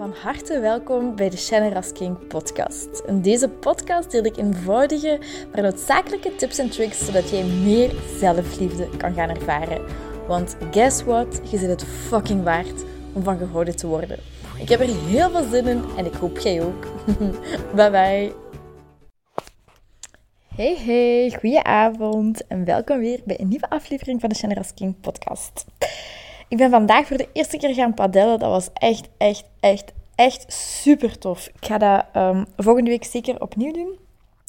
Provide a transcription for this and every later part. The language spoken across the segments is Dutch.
Van harte welkom bij de Shannon Rasking podcast. In deze podcast deel ik eenvoudige, maar noodzakelijke tips en tricks zodat jij meer zelfliefde kan gaan ervaren. Want guess what? Je zit het fucking waard om van gehouden te worden. Ik heb er heel veel zin in en ik hoop jij ook. bye bye. Hey hey, goeie avond en welkom weer bij een nieuwe aflevering van de Shannon Rasking podcast. Ik ben vandaag voor de eerste keer gaan padellen. Dat was echt, echt, echt, echt super tof. Ik ga dat um, volgende week zeker opnieuw doen.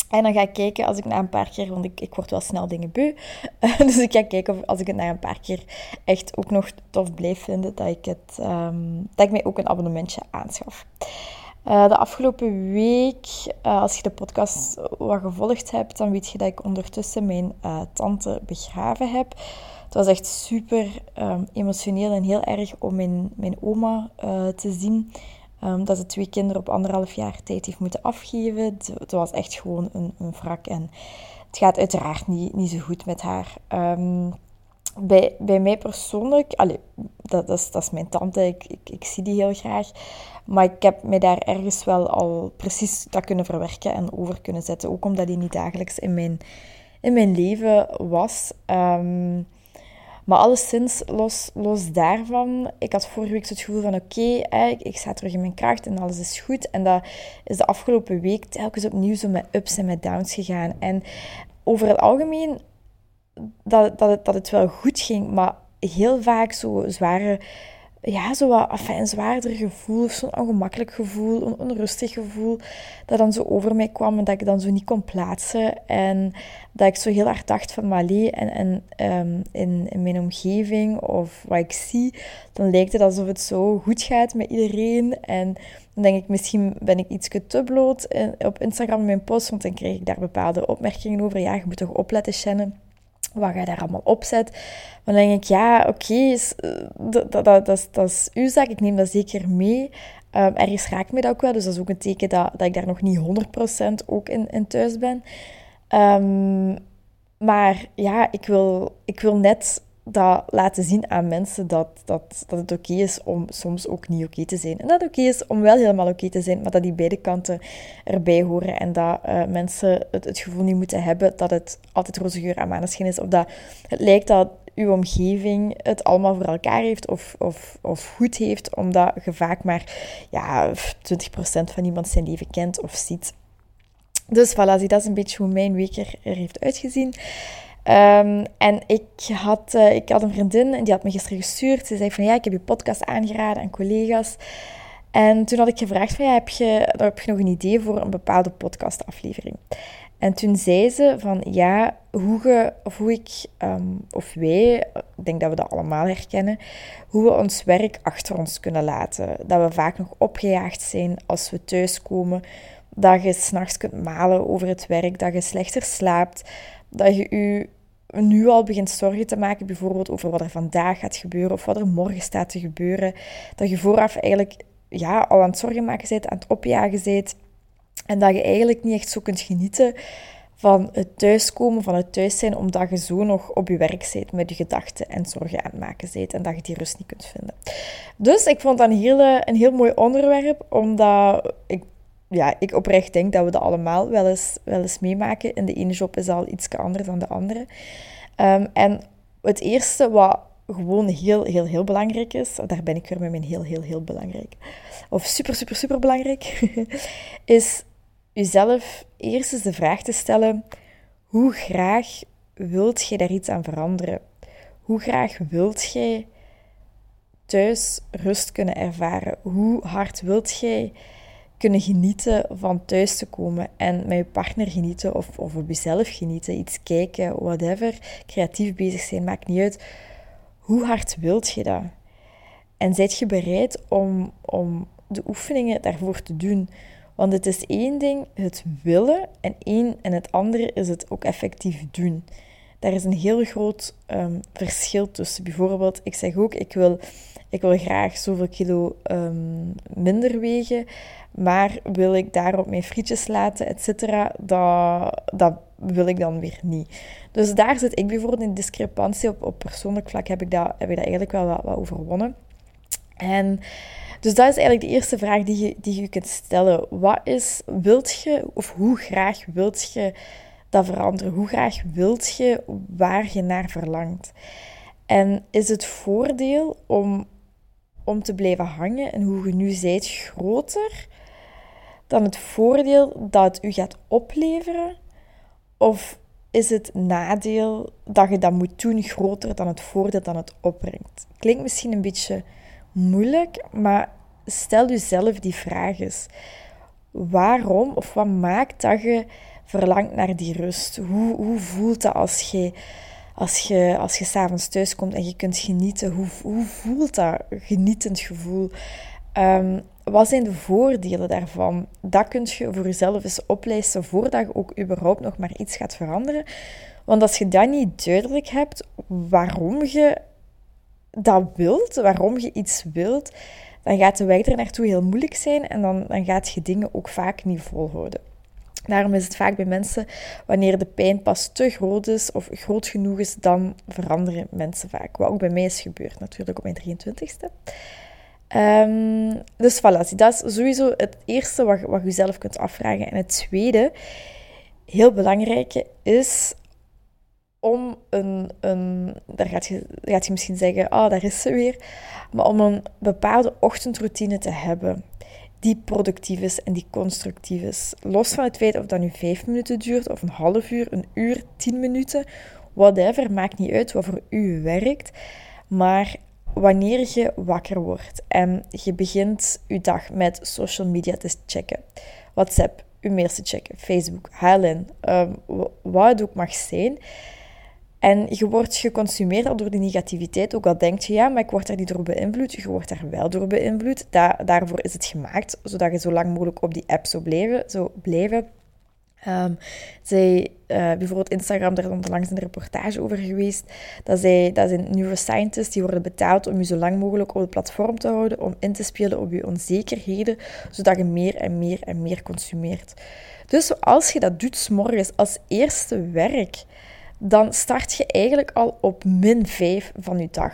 En dan ga ik kijken als ik na een paar keer, want ik, ik word wel snel dingen beu. dus ik ga kijken of als ik het na een paar keer echt ook nog tof blijf vinden, dat ik, het, um, dat ik mij ook een abonnementje aanschaf. Uh, de afgelopen week, uh, als je de podcast wat gevolgd hebt, dan weet je dat ik ondertussen mijn uh, tante begraven heb. Het was echt super um, emotioneel en heel erg om mijn, mijn oma uh, te zien. Um, dat ze twee kinderen op anderhalf jaar tijd heeft moeten afgeven. Het, was echt gewoon een, een wrak. En het gaat uiteraard niet, niet zo goed met haar. Um, bij, bij mij persoonlijk, allez, dat, is, dat is mijn tante, ik, ik, zie die heel graag. Maar ik heb mij daar ergens wel al precies dat kunnen verwerken en over kunnen zetten. Ook omdat die niet dagelijks in mijn, in mijn leven was. Maar alleszins, los, los daarvan, ik had vorige week het gevoel van oké, okay, ik, ik sta terug in mijn kracht en alles is goed. En dat is de afgelopen week telkens opnieuw zo met ups en met downs gegaan. En over het algemeen, dat, dat, het, dat het wel goed ging, maar heel vaak zo zware ja, zo wat zwaarder gevoel, zo'n ongemakkelijk gevoel, een onrustig gevoel, dat dan zo over mij kwam en dat ik dan zo niet kon plaatsen. En dat ik zo heel hard dacht van, Malé, en, en um, in, in mijn omgeving of wat ik zie, dan lijkt het alsof het zo goed gaat met iedereen. En dan denk ik, misschien ben ik iets te bloot op Instagram in mijn post, want dan krijg ik daar bepaalde opmerkingen over. Ja, je moet toch opletten, Shannon wat je daar allemaal opzet. Maar dan denk ik, ja, oké, eh, dat, dat, dat, is, dat is uw zaak, ik neem dat zeker mee. Um, ergens raakt me dat ook wel, dus dat is ook een teken dat, dat ik daar nog niet 100% ook in, in thuis ben. Um, maar ja, ik wil, ik wil net dat laten zien aan mensen dat, dat, dat het oké is om soms ook niet oké te zijn. En dat het oké is om wel helemaal oké te zijn, maar dat die beide kanten erbij horen. En dat uh, mensen het, gevoel niet moeten hebben dat het altijd roze geur aan maneschijn is. Of dat het lijkt dat uw omgeving het allemaal voor elkaar heeft of, of, of goed heeft, omdat je vaak maar ja, 20% van iemand zijn leven kent of ziet. Dus voilà, zie, dat is een beetje hoe mijn week er heeft uitgezien. Um, en ik had, uh, ik had een vriendin en die had me gisteren gestuurd. Ze zei van ja, ik heb je podcast aangeraden aan collega's. En toen had ik gevraagd van ja, heb je, heb je nog een idee voor een bepaalde podcastaflevering? En toen zei ze van ja, hoe, ge, of hoe ik, um, of wij, ik denk dat we dat allemaal herkennen, hoe we ons werk achter ons kunnen laten. Dat we vaak nog opgejaagd zijn als we thuiskomen. Dat je s'nachts kunt malen over het werk, dat je slechter slaapt dat je je nu al begint zorgen te maken, bijvoorbeeld over wat er vandaag gaat gebeuren of wat er morgen staat te gebeuren. Dat je vooraf eigenlijk ja, al aan het zorgen maken bent, aan het opjagen bent. En dat je eigenlijk niet echt zo kunt genieten van het thuiskomen, van het thuis zijn, omdat je zo nog op je werk zit met je gedachten en zorgen aan het maken bent en dat je die rust niet kunt vinden. Dus ik vond dat een, een heel mooi onderwerp, omdat ik ja, ik oprecht denk dat we dat allemaal wel eens, wel eens meemaken. In de ene job is al iets anders dan de andere. Um, en het eerste wat gewoon heel, heel, heel belangrijk is, daar ben ik weer met mijn heel, heel, heel belangrijk, of super, super, super belangrijk, is jezelf eerst eens de vraag te stellen, hoe graag wilt jij daar iets aan veranderen? Hoe graag wilt jij thuis rust kunnen ervaren? Hoe hard wilt jij kunnen genieten van thuis te komen en met je partner genieten of, of op jezelf genieten, iets kijken, whatever, creatief bezig zijn, maakt niet uit. Hoe hard wilt je dat? En zijt je bereid om, om de oefeningen daarvoor te doen? Want het is één ding het willen en één en het andere is het ook effectief doen. Daar is een heel groot um, verschil tussen. Bijvoorbeeld, ik zeg ook, ik wil, ik wil graag zoveel kilo um, minder wegen. Maar wil ik daarop mijn frietjes laten, et cetera, dat, dat wil ik dan weer niet. Dus daar zit ik bijvoorbeeld in discrepantie. Op, op persoonlijk vlak heb ik dat, heb ik dat eigenlijk wel wat, wat overwonnen. En Dus dat is eigenlijk de eerste vraag die je, die je kunt stellen. Wat is, wilt je, of hoe graag wilt je dat veranderen? Hoe graag wilt je waar je naar verlangt? En is het voordeel om, om te blijven hangen en hoe je nu zijt groter dan het voordeel dat het u gaat opleveren? Of is het nadeel dat je dat moet doen groter dan het voordeel dat het opbrengt? Klinkt misschien een beetje moeilijk, maar stel jezelf die vraag eens. Waarom of wat maakt dat je verlangt naar die rust? Hoe, hoe voelt dat als je, als je, als je s'avonds thuis komt en je kunt genieten? Hoe, hoe voelt dat genietend gevoel? Ehm, wat zijn de voordelen daarvan? Dat kun je voor jezelf eens oplijsten voordat je ook überhaupt nog maar iets gaat veranderen. Want als je dat niet duidelijk hebt waarom je dat wilt, waarom je iets wilt, dan gaat de weg er naartoe heel moeilijk zijn en dan, dan gaat je dingen ook vaak niet volhouden. Daarom is het vaak bij mensen, wanneer de pijn pas te groot is of groot genoeg is, dan veranderen mensen vaak. Wat ook bij mij is gebeurd, natuurlijk op mijn 23ste. Um, dus voilà, dat is sowieso het eerste wat, wat je zelf kunt afvragen. En het tweede, heel belangrijke, is om een, een daar gaat je, gaat je misschien zeggen, oh, daar is ze weer, maar om een bepaalde ochtendroutine te hebben die productief is en die constructief is. Los van het feit of dat nu vijf minuten duurt, of een half uur, een uur, tien minuten, whatever, maakt niet uit wat voor u werkt. Maar wanneer je wakker wordt en je begint je dag met social media te checken, WhatsApp, je mails te checken, Facebook, HLN, um, wat het ook mag zijn, en je wordt geconsumeerd door die negativiteit, ook al denk je, ja, maar ik word daar niet door beïnvloed. Je wordt daar wel door beïnvloed. daarvoor is het gemaakt, zodat je zo lang mogelijk op die app zou blijven. Zo blijven. Um, zij, uh, bijvoorbeeld Instagram, daar is onlangs een reportage over geweest, dat, zij, dat zijn neuroscientists, die worden betaald om je zo lang mogelijk op het platform te houden, om in te spelen op je onzekerheden, zodat je meer en meer en meer consumeert. Dus als je dat doet, s morgens als eerste werk, dan start je eigenlijk al op min 5 van je dag.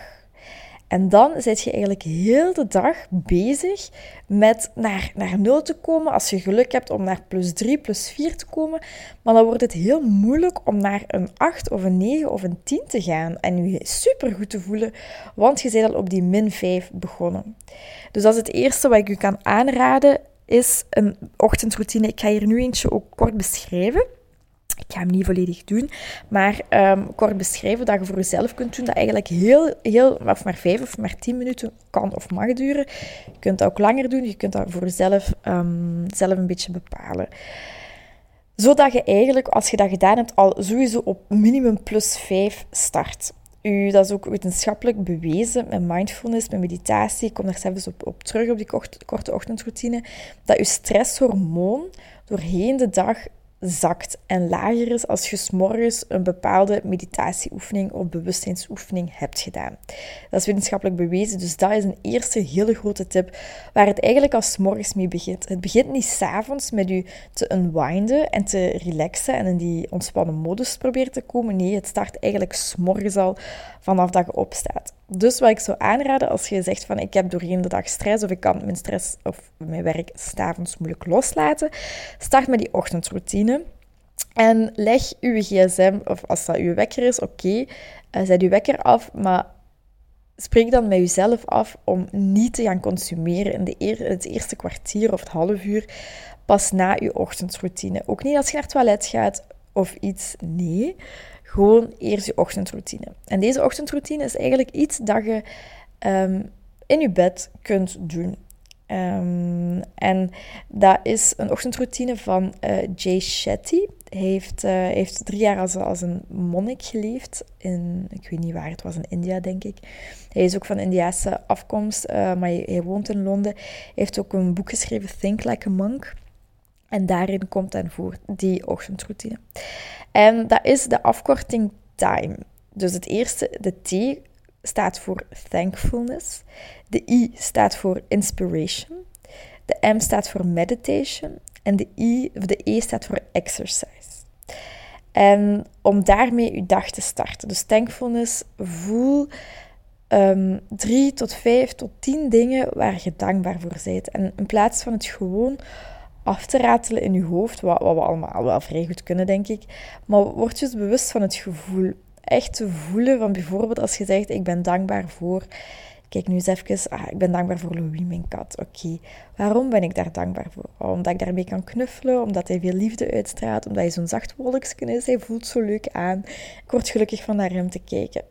En dan zit je eigenlijk heel de dag bezig met naar, naar 0 te komen. Als je geluk hebt om naar plus 3, plus 4 te komen. Maar dan wordt het heel moeilijk om naar een 8 of een 9 of een 10 te gaan. En je super goed te voelen, want je bent al op die min 5 begonnen. Dus dat is het eerste wat ik u kan aanraden, is een ochtendroutine. Ik ga hier nu eentje ook kort beschrijven. Ik ga hem niet volledig doen, maar um, kort beschrijven dat je voor jezelf kunt doen. Dat eigenlijk heel, heel, of maar vijf of maar tien minuten kan of mag duren. Je kunt dat ook langer doen, je kunt dat voor jezelf um, zelf een beetje bepalen. Zodat je eigenlijk, als je dat gedaan hebt, al sowieso op minimum plus 5 start. U, dat is ook wetenschappelijk bewezen met mindfulness, met meditatie. Ik kom daar zelfs op terug op die korte ochtendroutine. Dat je stresshormoon doorheen de dag zakt en lager is als je s'morgens een bepaalde meditatieoefening of bewustzijnsoefening hebt gedaan. Dat is wetenschappelijk bewezen, dus dat is een eerste hele grote tip waar het eigenlijk al s'morgens mee begint. Het begint niet s'avonds met je te unwinden en te relaxen en in die ontspannen modus proberen te komen. Nee, het start eigenlijk s'morgens al vanaf dat je opstaat. Dus wat ik zou aanraden als je zegt van ik heb doorheen de dag stress of ik kan mijn stress of mijn werk s'avonds moeilijk loslaten, start met die ochtendroutine. En leg uw gsm, of als dat uw wekker is, oké, uh, zet uw wekker af, maar spreek dan met jezelf af om niet te gaan consumeren in, de het eerste kwartier of het half uur pas na uw ochtendroutine. Ook niet als je naar het toilet gaat of iets, nee. Gewoon eerst je ochtendroutine. En deze ochtendroutine is eigenlijk iets dat je ehm, in je bed kunt doen. Um, en dat is een ochtendroutine van uh, Jay Shetty. Hij heeft, uh, heeft drie jaar als, als een monnik geleefd. In, ik weet niet waar, het was in India, denk ik. Hij is ook van Indiase afkomst, uh, maar hij, hij, woont in Londen. Hij heeft ook een boek geschreven, Think Like a Monk. En daarin komt dan voor die ochtendroutine. En dat is de afkorting TIME. Dus het eerste, de T staat voor thankfulness. De I staat voor inspiration. De M staat voor meditation. En de, I, of de E staat voor exercise. En om daarmee je dag te starten. Dus thankfulness, voel um, drie tot vijf tot tien dingen waar je dankbaar voor bent. En in plaats van het gewoon af te ratelen in je hoofd, wat, wat we allemaal wel vrij goed kunnen, denk ik, maar word je dus bewust van het gevoel. Echt te voelen van bijvoorbeeld als je zegt, ik ben dankbaar voor... Kijk nu eens even, ah, ik ben dankbaar voor Louis, mijn kat. Oké, waarom ben ik daar dankbaar voor? Oh, omdat ik daarmee kan knuffelen, omdat hij veel liefde uitstraalt, omdat hij zo'n zacht wolkje is. Hij voelt zo leuk aan. Ik word gelukkig van naar hem te kijken.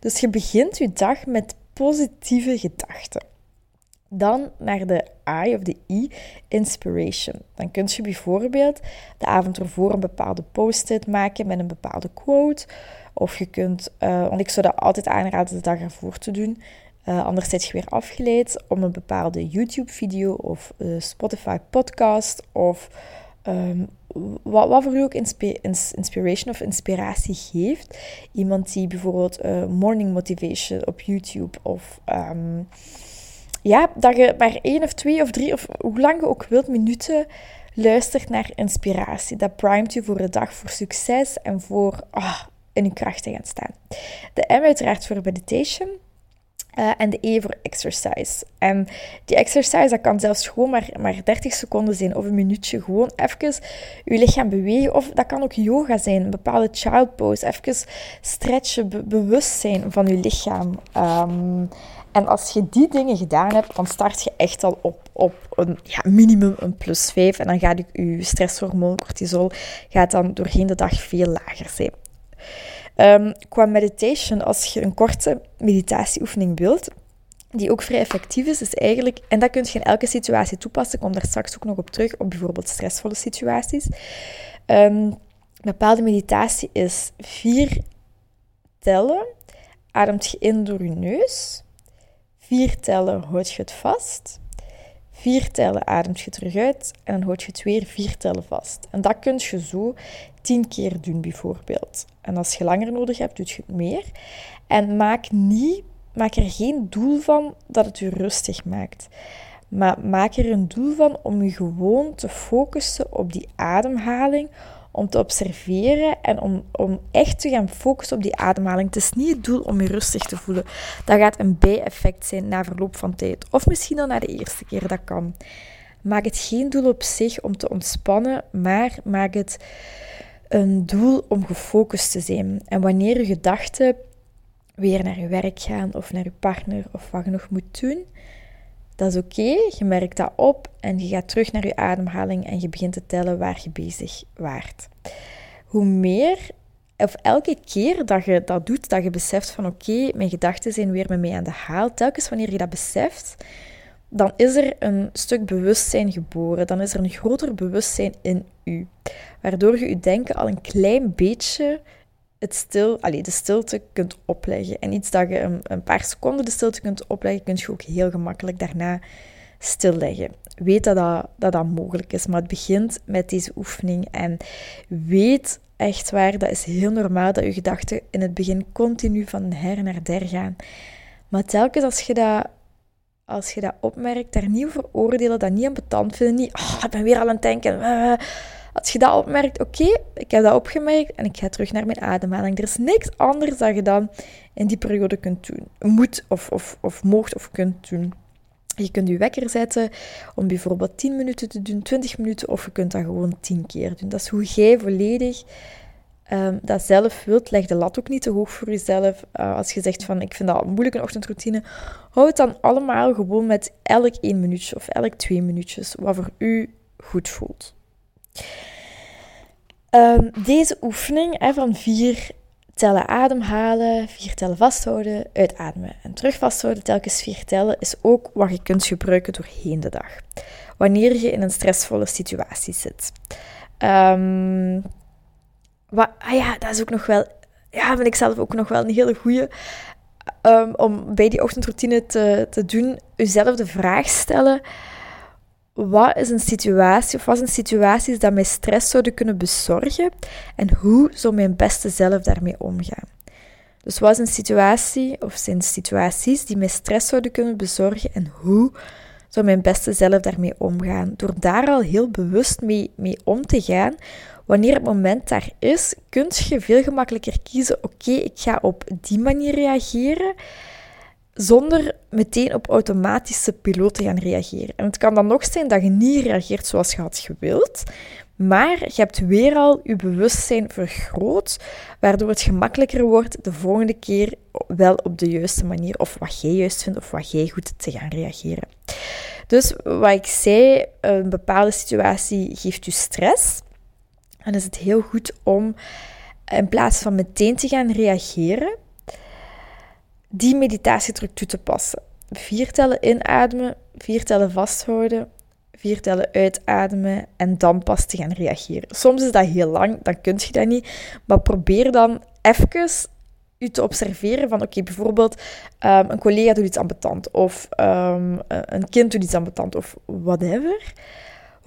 Dus je begint je dag met positieve gedachten. Dan naar de I of de I, inspiration. Dan kun je bijvoorbeeld de avond ervoor een bepaalde post-it maken met een bepaalde quote. Of je kunt, uh, want ik zou dat altijd aanraden de dag ervoor te doen. Uh, anders zit je weer afgeleid om een bepaalde YouTube-video of uh, Spotify-podcast of um, wat, wat voor u ook inspiration of inspiratie geeft. Iemand die bijvoorbeeld morning motivation op YouTube of um, ja, dat je maar één of twee of drie of hoe lang je ook wilt minuten luistert naar inspiratie. Dat primet je voor de dag voor succes en voor oh, in je kracht te gaan staan. De M uiteraard voor meditation. Uh, en de E voor exercise. En die exercise, dat kan zelfs gewoon maar, maar 30 seconden zijn of een minuutje. Gewoon even je lichaam bewegen. Of dat kan ook yoga zijn, een bepaalde child pose. Even stretchen, be bewust zijn van je lichaam. Um, en als je die dingen gedaan hebt, dan start je echt al op, op een ja, minimum een plus 5. En dan gaat je, je stresshormoon, cortisol, gaat dan doorheen de dag veel lager zijn. Um, qua meditation, als je een korte meditatieoefening wilt, die ook vrij effectief is, is eigenlijk, en dat kun je in elke situatie toepassen, ik kom daar straks ook nog op terug, op bijvoorbeeld stressvolle situaties. Um, bepaalde meditatie is vier tellen, ademt je in door je neus, vier tellen houd je het vast, vier tellen ademt je terug uit en dan houd je het weer vier tellen vast. En dat kun je zo tien keer doen bijvoorbeeld. En als je langer nodig hebt, doe je het meer. En maak, niet, maak er geen doel van dat het je rustig maakt. Maar maak er een doel van om je gewoon te focussen op die ademhaling, om te observeren en om, om echt te gaan focussen op die ademhaling. Het is niet het doel om je rustig te voelen. Dat gaat een bijeffect zijn na verloop van tijd. Of misschien dan na de eerste keer, dat kan. Maak het geen doel op zich om te ontspannen, maar maak het een doel om gefocust te zijn. En wanneer je gedachten weer naar je werk gaan of naar je partner of wat je nog moet doen, dat is oké. Je merkt dat op en je gaat terug naar je ademhaling en je begint te tellen waar je bezig waart. Hoe meer, of elke keer dat je dat doet, dat je beseft van oké, mijn gedachten zijn weer met mij aan de haal, telkens wanneer je dat beseft, dan is er een stuk bewustzijn geboren. Dan is er een groter bewustzijn in u. Waardoor je je denken al een klein beetje het stil, allez, de stilte kunt opleggen. En iets dat je een, een, paar seconden de stilte kunt opleggen, kun je ook heel gemakkelijk daarna stilleggen. Weet dat dat, dat dat mogelijk is, maar het begint met deze oefening. En weet echt waar, dat is heel normaal dat je gedachten in het begin continu van her naar der gaan. Maar telkens als je dat als je dat opmerkt, daar niet over oordelen, dat niet aan betand vinden, niet, oh, ik ben weer al aan het denken. Eh. Als je dat opmerkt, oké, ik heb dat opgemerkt en ik ga terug naar mijn ademhaling. Er is niks anders dat je dan in die periode kunt doen. Moet of, of, of moogt of kunt doen. Je kunt je wekker zetten om bijvoorbeeld 10 minuten te doen, 20 minuten, of je kunt dat gewoon 10 keer doen. Dat is hoe jij volledig um, dat zelf wilt. Leg de lat ook niet te hoog voor jezelf. Uh, als je zegt van ik vind dat een moeilijke ochtendroutine, hou het dan allemaal gewoon met elk 1 minuutje of elk 2 minuutjes, wat voor u goed voelt. Um, deze oefening hè, van vier tellen ademhalen, vier tellen vasthouden, uitademen en terug vasthouden, telkens vier tellen, is ook wat je kunt gebruiken doorheen de dag. Wanneer je in een stressvolle situatie zit. Um, wat, ah ja, dat is ook nog wel, ja, vind ik zelf ook nog wel een hele goede. Um, om bij die ochtendroutine te, te doen, jezelf de vraag stellen: wat is een situatie, of wat zijn situaties dat mij stress zouden kunnen bezorgen en hoe zou mijn beste zelf daarmee omgaan? Dus wat is een situatie of zijn situaties die mij stress zouden kunnen bezorgen en hoe zou mijn beste zelf daarmee omgaan? Door daar al heel bewust mee, mee om te gaan, Wanneer het moment daar is, kun je veel gemakkelijker kiezen: oké, ik ga op die manier reageren. zonder meteen op automatische piloot te gaan reageren. En het kan dan nog zijn dat je niet reageert zoals je had gewild, maar je hebt weer al je bewustzijn vergroot, waardoor het gemakkelijker wordt de volgende keer wel op de juiste manier, of wat jij juist vindt, of wat jij goed te gaan reageren. Dus wat ik zei, een bepaalde situatie geeft je stress. Dan is het heel goed om in plaats van meteen te gaan reageren, die meditatietruc toe te passen. Vier tellen inademen, vier tellen vasthouden, vier tellen uitademen en dan pas te gaan reageren. Soms is dat heel lang, dan kun je dat niet, maar probeer dan even u te observeren van, oké, bijvoorbeeld um, een collega doet iets ambetant of um, een kind doet iets ambetant of whatever.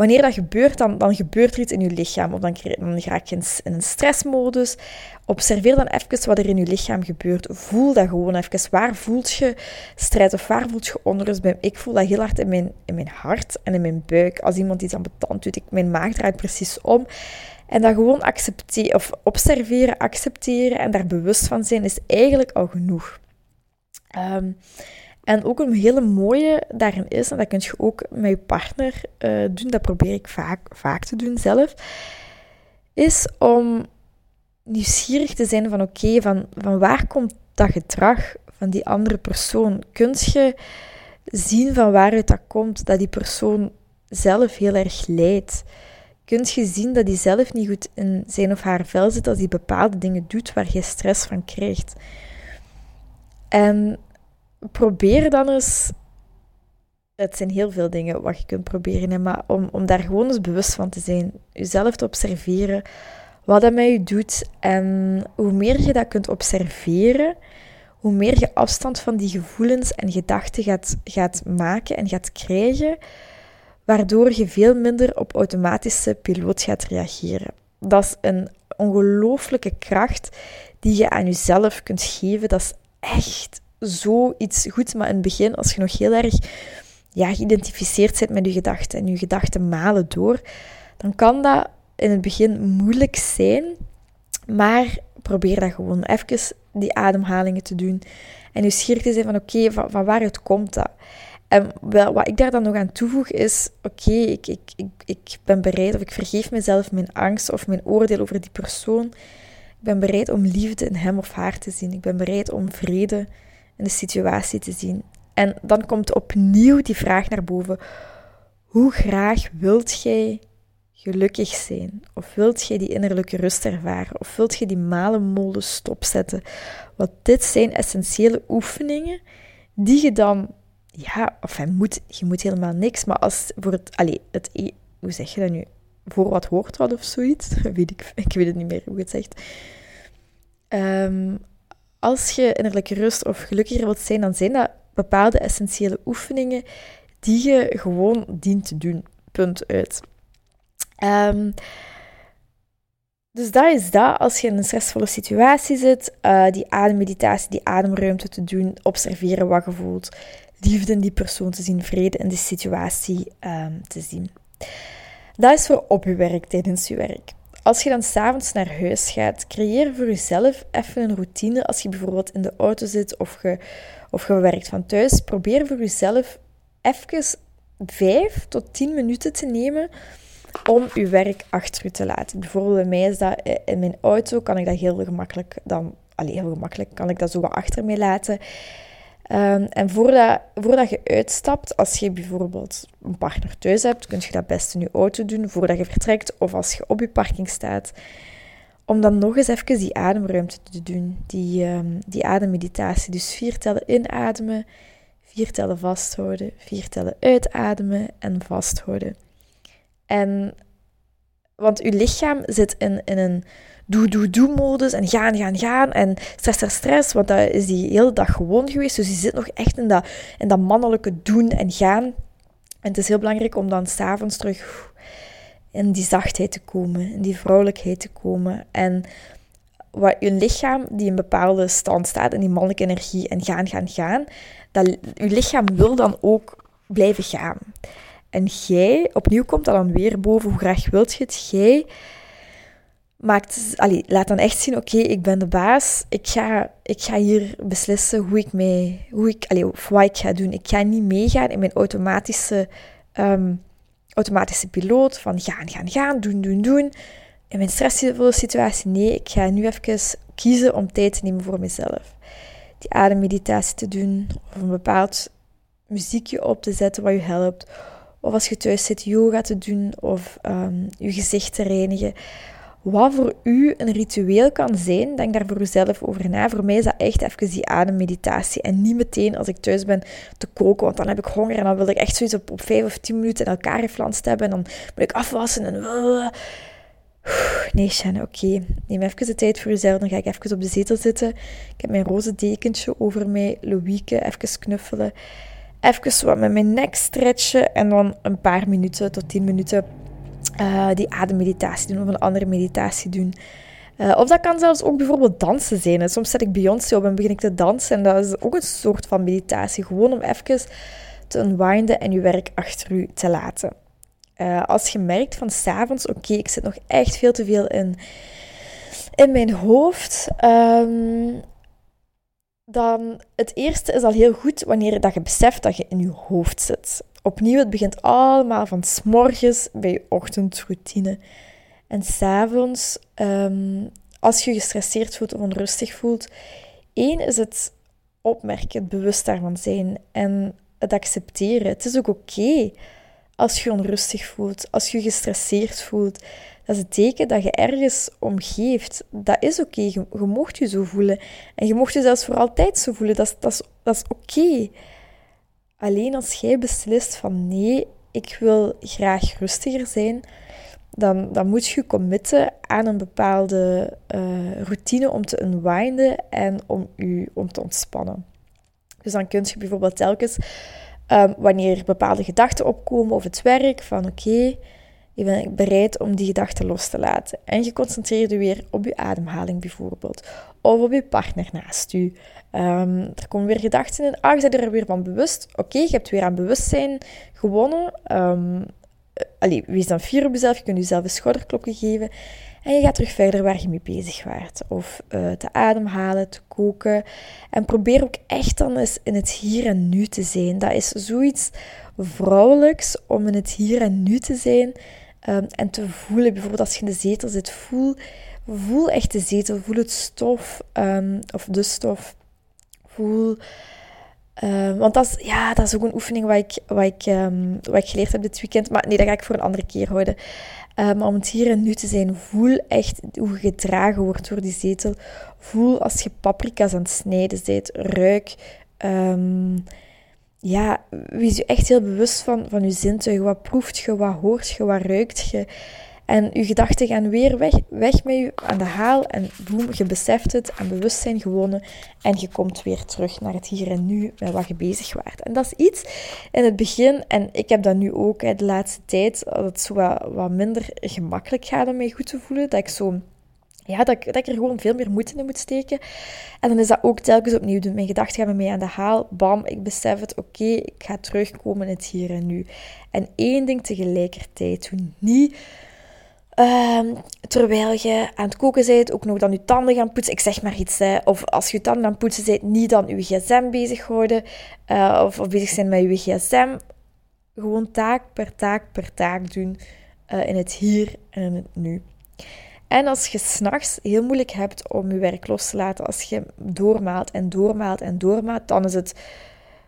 Wanneer dat gebeurt, dan, dan gebeurt er iets in je lichaam of dan, dan raak in, een stressmodus. Observeer dan even wat er in je lichaam gebeurt. Voel dat gewoon even. Waar voelt je strijd of waar voelt je onrust? Ik voel dat heel hard in mijn, in mijn hart en in mijn buik. Als iemand iets ambetant doet, ik, mijn maag draait precies om. En dat gewoon accepteren, of observeren, accepteren en daar bewust van zijn, is eigenlijk al genoeg. Um, en ook een hele mooie daarin is, en dat kun je ook met je partner uh, doen, dat probeer ik vaak, vaak te doen zelf, is om nieuwsgierig te zijn van oké, van, van waar komt dat gedrag van die andere persoon? Kun je zien van waaruit dat komt, dat die persoon zelf heel erg lijdt? Kun je zien dat hij zelf niet goed in zijn of haar vel zit als hij bepaalde dingen doet waar je stress van krijgt? En probeer dan eens. Het zijn heel veel dingen wat je kunt proberen, maar om, om daar gewoon eens bewust van te zijn. Jezelf te observeren, wat dat met je doet. En hoe meer je dat kunt observeren, hoe meer je afstand van die gevoelens en gedachten gaat, gaat maken en gaat krijgen, waardoor je veel minder op automatische piloot gaat reageren. Dat is een ongelooflijke kracht die je aan jezelf kunt geven. Dat is echt zoiets goeds. Maar in het begin, als je nog heel erg ja, geïdentificeerd bent met je gedachten en je gedachten malen door, dan kan dat in het begin moeilijk zijn. Maar probeer dat gewoon even die ademhalingen te doen. En nieuwsgierig te zijn van oké, van, waaruit komt dat? En wat ik daar dan nog aan toevoeg is, oké, ik, ik, ik, ik ben bereid of ik vergeef mezelf mijn angst of mijn oordeel over die persoon. Ik ben bereid om liefde in hem of haar te zien. Ik ben bereid om vrede de situatie te zien. En dan komt opnieuw die vraag naar boven. Hoe graag wilt jij gelukkig zijn? Of wilt jij die innerlijke rust ervaren? Of wilt je die malenmolen stopzetten? Want dit zijn essentiële oefeningen die je dan, ja, of je moet, je moet helemaal niks, maar als voor het, allee, het, e, hoe zeg je dat nu? Voor wat hoort wat of zoiets? Weet ik, ik weet het niet meer hoe het zegt. Um, als je innerlijke rust of gelukkiger wilt zijn, dan zijn dat bepaalde essentiële oefeningen die je gewoon dient te doen. Punt uit. Um, dus dat is dat. Als je in een stressvolle situatie zit, uh, die ademmeditatie, die ademruimte te doen, observeren wat je voelt, liefde in die persoon te zien, vrede in die situatie um, te zien. Dat is voor op je werk, tijdens je werk. Als je dan s'avonds naar huis gaat, creëer voor jezelf even een routine. Als je bijvoorbeeld in de auto zit of je, of je werkt van thuis, probeer voor jezelf even vijf tot tien minuten te nemen om je werk achter je te laten. Bijvoorbeeld bij mij is dat eh, in mijn auto, kan ik dat heel gemakkelijk dan, alleen heel gemakkelijk, kan ik dat zo wat achter mij laten. Um, en voordat, voordat je uitstapt, als je bijvoorbeeld een partner thuis hebt, kun je dat best in je auto doen voordat je vertrekt of als je op je parking staat. Om dan nog eens even die ademruimte te doen, die, um, die ademmeditatie. Dus vier tellen inademen, vier tellen vasthouden, vier tellen uitademen en vasthouden. En, want je lichaam zit in, in een doe-doe-doe-modus en gaan, gaan, gaan en stress, stress, stress, want dat is die hele dag gewoon geweest. Dus die zit nog echt in dat, in dat mannelijke doen en gaan. En het is heel belangrijk om dan s'avonds terug in die zachtheid te komen, in die vrouwelijkheid te komen. En wat je lichaam die in een bepaalde stand staat, in die mannelijke energie en gaan, gaan, gaan, dat je lichaam wil dan ook blijven gaan. En jij, opnieuw komt dat dan weer boven, hoe graag wilt je het, jij maakt, allee, laat dan echt zien, oké, ik ben de baas. Ik ga, ik ga hier beslissen hoe ik mee, hoe ik, allee, of wat ik ga doen. Ik ga niet meegaan in mijn automatische, ehm, automatische piloot van gaan, gaan, gaan, doen, doen, doen. In mijn stressvolle situatie, nee, ik ga nu even kiezen om tijd te nemen voor mezelf. Die ademmeditatie te doen, of een bepaald muziekje op te zetten wat je helpt. Of als je thuis zit, yoga te doen of um, je gezicht te reinigen wat voor u een ritueel kan zijn, denk daar voor uzelf over na. Voor mij is dat echt even die ademmeditatie. En niet meteen als ik thuis ben te koken, want dan heb ik honger en dan wil ik echt zoiets op, op 5 of 10 minuten in elkaar geflanst hebben. En dan moet ik afwassen en... Nee, Shannon, oké. Neem even de tijd voor jezelf. Dan ga ik even op de zetel zitten. Ik heb mijn roze dekentje over mij. Louieke, even knuffelen. Even wat met mijn nek stretchen. En dan een paar minuten tot 10 minuten uh, die ademmeditatie doen of een andere meditatie doen. Uh, of dat kan zelfs ook bijvoorbeeld dansen zijn. Soms zet ik Beyoncé op en begin ik te dansen. En dat is ook een soort van meditatie. Gewoon om even te unwinden en je werk achter u te laten. Uh, als je merkt van s'avonds, oké, ik zit nog echt veel te veel in, in mijn hoofd. Um, dan het eerste is al heel goed wanneer dat je beseft dat je in je hoofd zit. Opnieuw, het begint allemaal van s morgens bij je ochtendroutine. En s'avonds, um, als je gestresseerd voelt of onrustig voelt, één is het opmerken, het bewust daarvan zijn en het accepteren. Het is ook oké als je onrustig voelt, als je gestresseerd voelt. Dat is het teken dat je ergens omgeeft. Dat is oké. Je, je mocht je zo voelen. En je mocht je zelfs voor altijd zo voelen. Dat is, dat is, dat is oké. Alleen als jij beslist van nee, ik wil graag rustiger zijn, dan, dan moet je committen aan een bepaalde uh, routine om te unwinden en om, u, om te ontspannen. Dus dan kun je bijvoorbeeld telkens, um, wanneer bepaalde gedachten opkomen of het werk, van oké, je bent bereid om die gedachten los te laten. En je concentreert je weer op je ademhaling bijvoorbeeld. Of op je partner naast je. Um, er komen weer gedachten in. Ah, je bent er weer van bewust. Oké, je hebt weer aan bewustzijn gewonnen. Um, allee, wees dan fier op jezelf. Je kunt jezelf een schouderklopje geven. En je gaat terug verder waar je mee bezig waart. Of uh, te ademhalen, te koken. En probeer ook echt dan eens in het hier en nu te zijn. Dat is zoiets vrouwelijks om in het hier en nu te zijn. Um, en te voelen, bijvoorbeeld als je in de zetel zit, voel, voel echt de zetel, voel het stof um, of de stof. Voel, um, want dat is, ja, dat is ook een oefening wat ik, wat, ik, wat ik geleerd heb dit weekend. Maar nee, dat ga ik voor een andere keer houden. maar om het hier en nu te zijn, voel echt hoe je gedragen wordt door die zetel. Voel als je paprika's aan het snijden bent, ruik ja, wees je echt heel bewust van, van je zintuigen. Wat proeft je, wat hoort je, wat ruikt je. En je gedachten gaan weer weg, weg met je aan de haal. En boem, je beseft het, aan bewustzijn gewonnen. En je komt weer terug naar het hier en nu, met wat je bezig waart. En dat is iets in het begin, en ik heb dat nu ook hè, de laatste tijd, dat het zo wat, wat minder gemakkelijk gaat om mij goed te voelen. Dat ik zo ja, dat, dat ik er gewoon veel meer moeite in moet steken. En dan is dat ook telkens opnieuw doen. Mijn gedachten gaan me mee aan de haal. Bam, ik besef het. Oké, ik ga terugkomen in het hier en nu. En één ding tegelijkertijd doen. Niet uh, terwijl je aan het koken bent, ook nog dan je tanden gaan poetsen. Ik zeg maar iets. Hè. Of als je tanden aan het poetsen bent, niet dan je gsm bezighouden. Uh, of, of bezig zijn met je gsm. Gewoon taak per taak per taak doen. Uh, in het hier en in het nu. En als je s'nachts heel moeilijk hebt om je werk los te laten, als je doormaalt en doormaalt en doormaalt, dan is het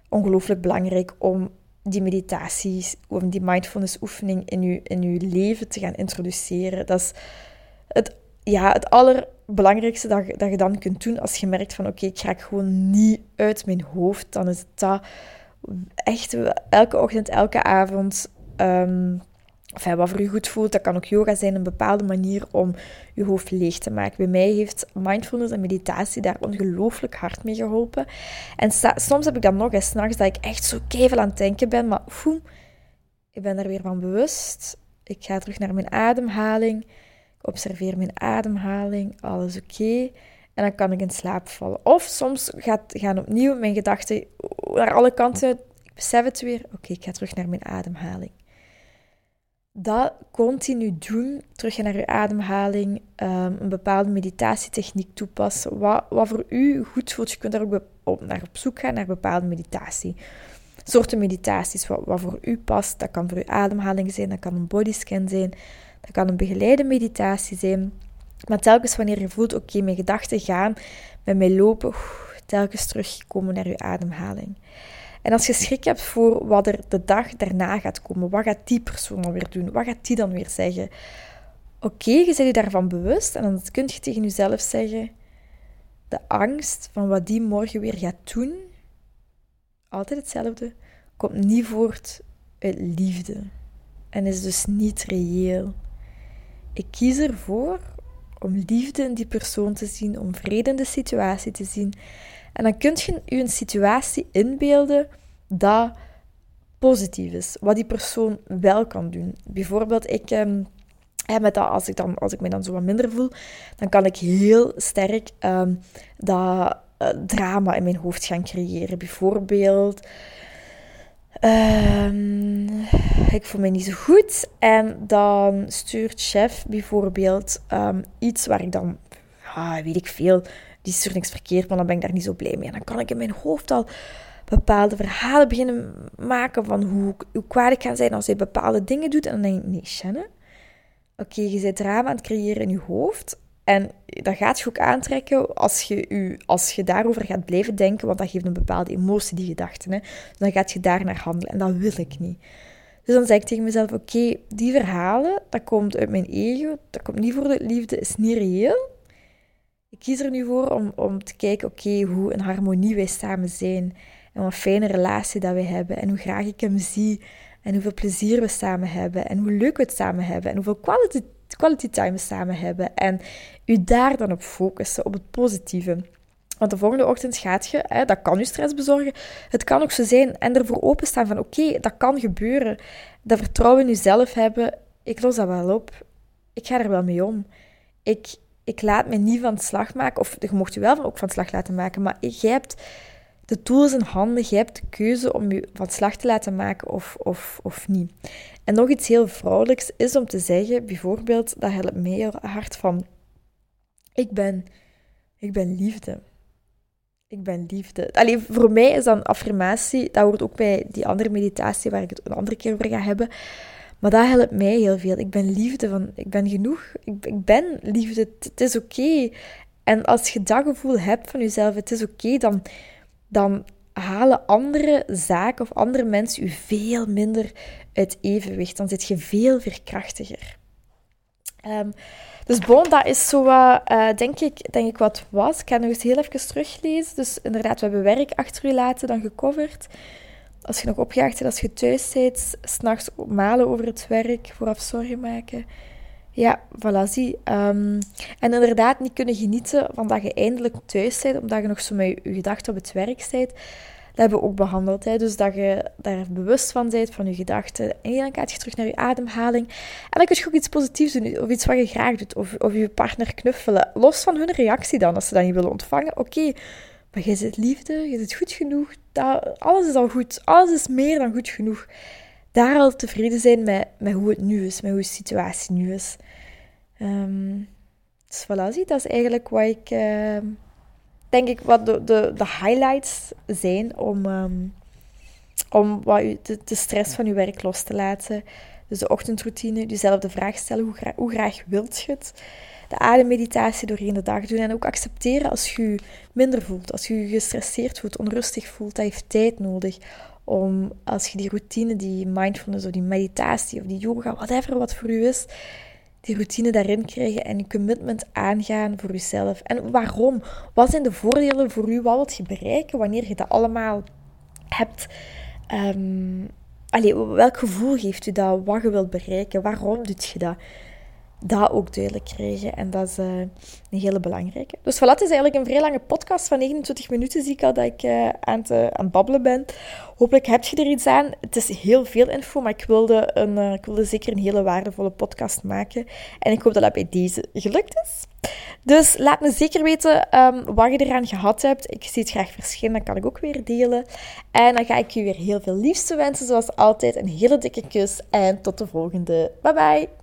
ongelooflijk belangrijk om die meditaties of die mindfulness oefening in je, in je leven te gaan introduceren. Dat is het, ja, het allerbelangrijkste dat, dat je dan kunt doen als je merkt van oké, ik raak gewoon niet uit mijn hoofd. Dan is dat echt elke ochtend, elke avond um, Enfin, wat voor u goed voelt, dat kan ook yoga zijn, een bepaalde manier om je hoofd leeg te maken. Bij mij heeft mindfulness en meditatie daar ongelooflijk hard mee geholpen. En soms heb ik dan nog eens s'nachts dat ik echt zo kevel aan het denken ben, maar foem, ik ben er weer van bewust. Ik ga terug naar mijn ademhaling. Ik observeer mijn ademhaling, alles oké. En dan kan ik in slaap vallen. Of soms gaat, gaan opnieuw mijn gedachten naar alle kanten. Ik besef het weer. Oké, ik ga terug naar mijn ademhaling. Dat continu doen, terug naar je ademhaling, um, een bepaalde meditatietechniek toepassen, wat, wat voor u goed voelt. Je kunt daar ook naar op zoek gaan naar bepaalde meditatie. Soorten meditaties, wat, wat voor u past. Dat kan voor uw ademhaling zijn, dat kan een bodyscan zijn, dat kan een begeleide meditatie zijn. Maar telkens wanneer je voelt, oké, mijn gedachten gaan met mij lopen, telkens terugkomen naar je ademhaling. En als je schrik hebt voor wat er de dag daarna gaat komen, wat gaat die persoon dan weer doen? Wat gaat die dan weer zeggen? Oké, je bent je daarvan bewust en dan kun je tegen jezelf zeggen: de angst van wat die morgen weer gaat doen, altijd hetzelfde, komt niet voort uit liefde en is dus niet reëel. Ik kies ervoor om liefde in die persoon te zien, om vrede in de situatie te zien. En dan kun je je een situatie inbeelden dat positief is, wat die persoon wel kan doen. Bijvoorbeeld, ik, um, met dat, als, ik dan, als ik me dan zo wat minder voel, dan kan ik heel sterk um, dat uh, drama in mijn hoofd gaan creëren. Bijvoorbeeld, um, ik voel me niet zo goed en dan stuurt chef bijvoorbeeld iets waar ik dan, ah, weet ik veel, die stuurt niks verkeerd, maar dan ben ik daar niet zo blij mee. En dan kan ik in mijn hoofd al bepaalde verhalen beginnen maken van hoe, hoe kwaad ik kan zijn als hij bepaalde dingen doet. En dan denk ik, nee, Shannon, oké, je zit drama aan het creëren in je hoofd. En dat gaat je ook aantrekken als je, u, als je daarover gaat blijven denken, want dat geeft een bepaalde emotie, die gedachten. Hè? Dan gaat je daar naar handelen en dat wil ik niet. Dus dan zeg ik tegen mezelf, oké, die verhalen, dat komt uit mijn ego, dat komt niet voor de liefde, is niet reëel. Ik kies er nu voor om, om te kijken, oké, hoe een harmonie wij samen zijn. En wat een fijne relatie dat we hebben. En hoe graag ik hem zie. En hoeveel plezier we samen hebben. En hoe leuk we het samen hebben. En hoeveel quality, quality time we samen hebben. En u daar dan op focussen, op het positieve. Want de volgende ochtend gaat je, hè, dat kan je stress bezorgen. Het kan ook zo zijn en ervoor openstaan van oké, dat kan gebeuren. Dat vertrouwen in jezelf hebben. Ik los dat wel op. Ik ga er wel mee om. Ik, ik laat me niet van slag maken. Of je mocht je wel ook van slag laten maken. Maar jij hebt de tools in handen. Je hebt de keuze om je van slag te laten maken of, of, of niet. En nog iets heel vrouwelijks is om te zeggen, bijvoorbeeld, dat helpt mij heel hard van... Ik ben, ik ben liefde. Ik ben liefde. Alleen voor mij is dan affirmatie, dat hoort ook bij die andere meditatie waar ik het een andere keer over ga hebben. Maar dat helpt mij heel veel. Ik ben liefde van, ik ben genoeg. Ik, ik ben liefde. Het, is oké. En als je dat gevoel hebt van jezelf, het is oké, dan, dan halen andere zaken of andere mensen je veel minder uit evenwicht. Dan zit je veel veerkrachtiger. Um, dus bon, dat is zo wat, uh, denk, ik, denk ik, wat was. Ik ga nog eens heel even teruglezen. Dus inderdaad, we hebben werk achter u laten, dan gecoverd. Als je nog opgejaagd bent, als je thuis bent, s'nachts malen over het werk, vooraf zorgen maken. Ja, voilà, zie. Um, en inderdaad niet kunnen genieten van dat je eindelijk thuis bent, omdat je nog zo met je gedachten op het werk bent. Dat hebben we ook behandeld. Hè? Dus dat je daar bewust van bent, van je gedachten. En dan gaat je terug naar je ademhaling. En dan kun je ook iets positiefs doen, of iets wat je graag doet. Of, of je partner knuffelen. Los van hun reactie dan, als ze dat niet willen ontvangen. Oké, maar je zit liefde, je zit goed genoeg. Alles is al goed. Alles is meer dan goed genoeg. Daar al tevreden zijn met, met hoe het nu is, met hoe de situatie nu is. Um, dus voilà, dat is eigenlijk wat ik... Uh, denk ik wat de, de, highlights zijn om, um, om wat de, stress van uw werk los te laten. Dus de ochtendroutine, jezelf de vraag stellen, hoe, hoe graag wilt je het? De ademmeditatie doorheen de dag doen en ook accepteren als je minder voelt, als je gestresseerd voelt, onrustig voelt, dat heeft tijd nodig om als je die routine, die mindfulness of die meditatie of die yoga, whatever wat voor u is, die routine daarin krijgen en je commitment aangaan voor jezelf. En waarom? Wat zijn de voordelen voor u? Wat wilt je bereiken wanneer je dat allemaal hebt? Um, welk gevoel geeft u dat? Wat je wilt bereiken? Waarom doet je dat? Dat ook duidelijk krijgen. En dat is uh, een hele belangrijke. Dus voilà, het is eigenlijk een vrij lange podcast van 29 minuten, zie ik al dat ik uh, aan, het, aan het babbelen ben. Hopelijk heb je er iets aan. Het is heel veel info, maar ik wilde, een, ik wilde zeker een hele waardevolle podcast maken. En ik hoop dat dat bij deze gelukt is. Dus laat me zeker weten um, wat je eraan gehad hebt. Ik zie het graag verschijnen, dan kan ik ook weer delen. En dan ga ik je weer heel veel liefste wensen, zoals altijd. Een hele dikke kus en tot de volgende. Bye bye!